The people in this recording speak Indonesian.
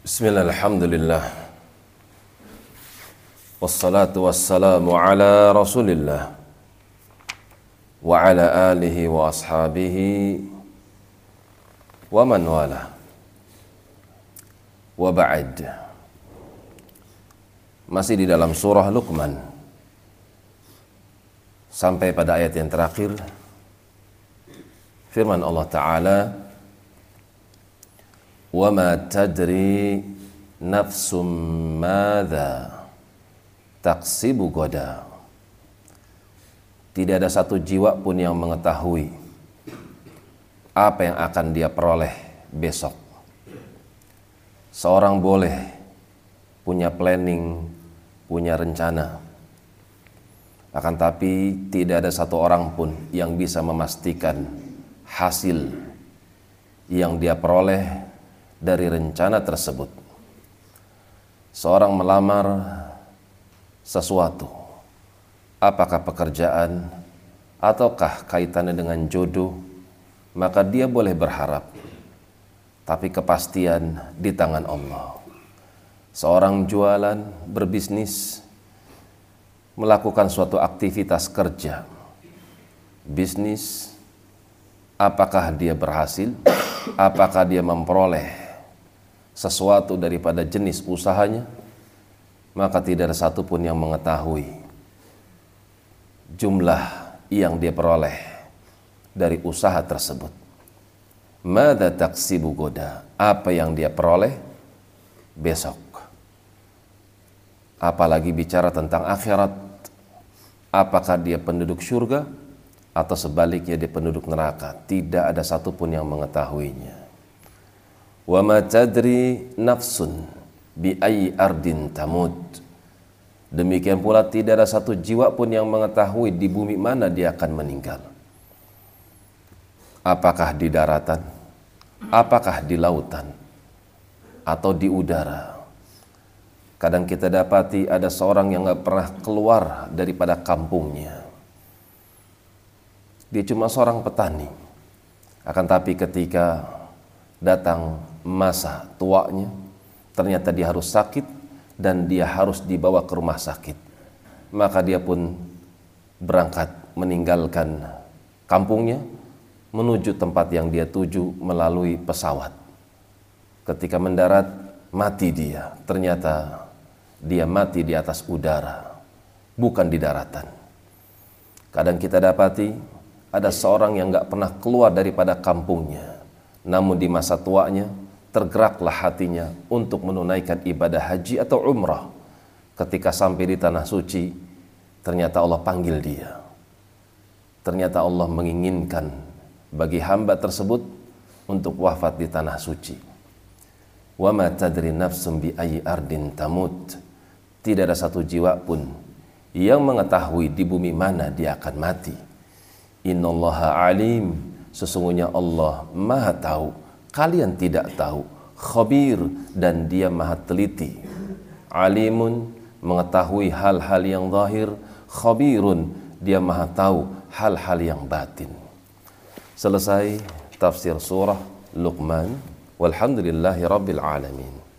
بسم الله الحمد لله. والصلاة والسلام على رسول الله وعلى آله وأصحابه ومن والاه. وبعد masih di dalam surah Luqman. Sampai pada ayat yang terakhir firman Allah taala وما تدري نفس ماذا تكسب غدا tidak ada satu jiwa pun yang mengetahui apa yang akan dia peroleh besok seorang boleh punya planning punya rencana akan tapi tidak ada satu orang pun yang bisa memastikan hasil yang dia peroleh dari rencana tersebut. Seorang melamar sesuatu, apakah pekerjaan ataukah kaitannya dengan jodoh, maka dia boleh berharap, tapi kepastian di tangan Allah. Seorang jualan, berbisnis, melakukan suatu aktivitas kerja, bisnis, apakah dia berhasil, apakah dia memperoleh sesuatu daripada jenis usahanya, maka tidak ada satupun yang mengetahui jumlah yang dia peroleh dari usaha tersebut. Mada taksibu goda, apa yang dia peroleh besok. Apalagi bicara tentang akhirat, apakah dia penduduk surga atau sebaliknya dia penduduk neraka, tidak ada satupun yang mengetahuinya wa ma tadri nafsun bi ayyi ardin tamut. Demikian pula tidak ada satu jiwa pun yang mengetahui di bumi mana dia akan meninggal. Apakah di daratan? Apakah di lautan? Atau di udara? Kadang kita dapati ada seorang yang nggak pernah keluar daripada kampungnya. Dia cuma seorang petani. Akan tapi ketika datang masa tuanya, ternyata dia harus sakit dan dia harus dibawa ke rumah sakit. Maka dia pun berangkat meninggalkan kampungnya menuju tempat yang dia tuju melalui pesawat. Ketika mendarat, mati dia. Ternyata dia mati di atas udara, bukan di daratan. Kadang kita dapati ada seorang yang nggak pernah keluar daripada kampungnya, namun di masa tuanya tergeraklah hatinya untuk menunaikan ibadah haji atau umrah. Ketika sampai di tanah suci, ternyata Allah panggil dia. Ternyata Allah menginginkan bagi hamba tersebut untuk wafat di tanah suci. Wa ma tadri nafsum bi ayyi ardin tamut. Tidak ada satu jiwa pun yang mengetahui di bumi mana dia akan mati. Innallaha alim. Sesungguhnya Allah Maha tahu kalian tidak tahu. Khabir dan dia maha teliti. Alimun mengetahui hal-hal yang zahir. Khabirun dia maha tahu hal-hal yang batin. Selesai tafsir surah Luqman. Walhamdulillahi rabbil alamin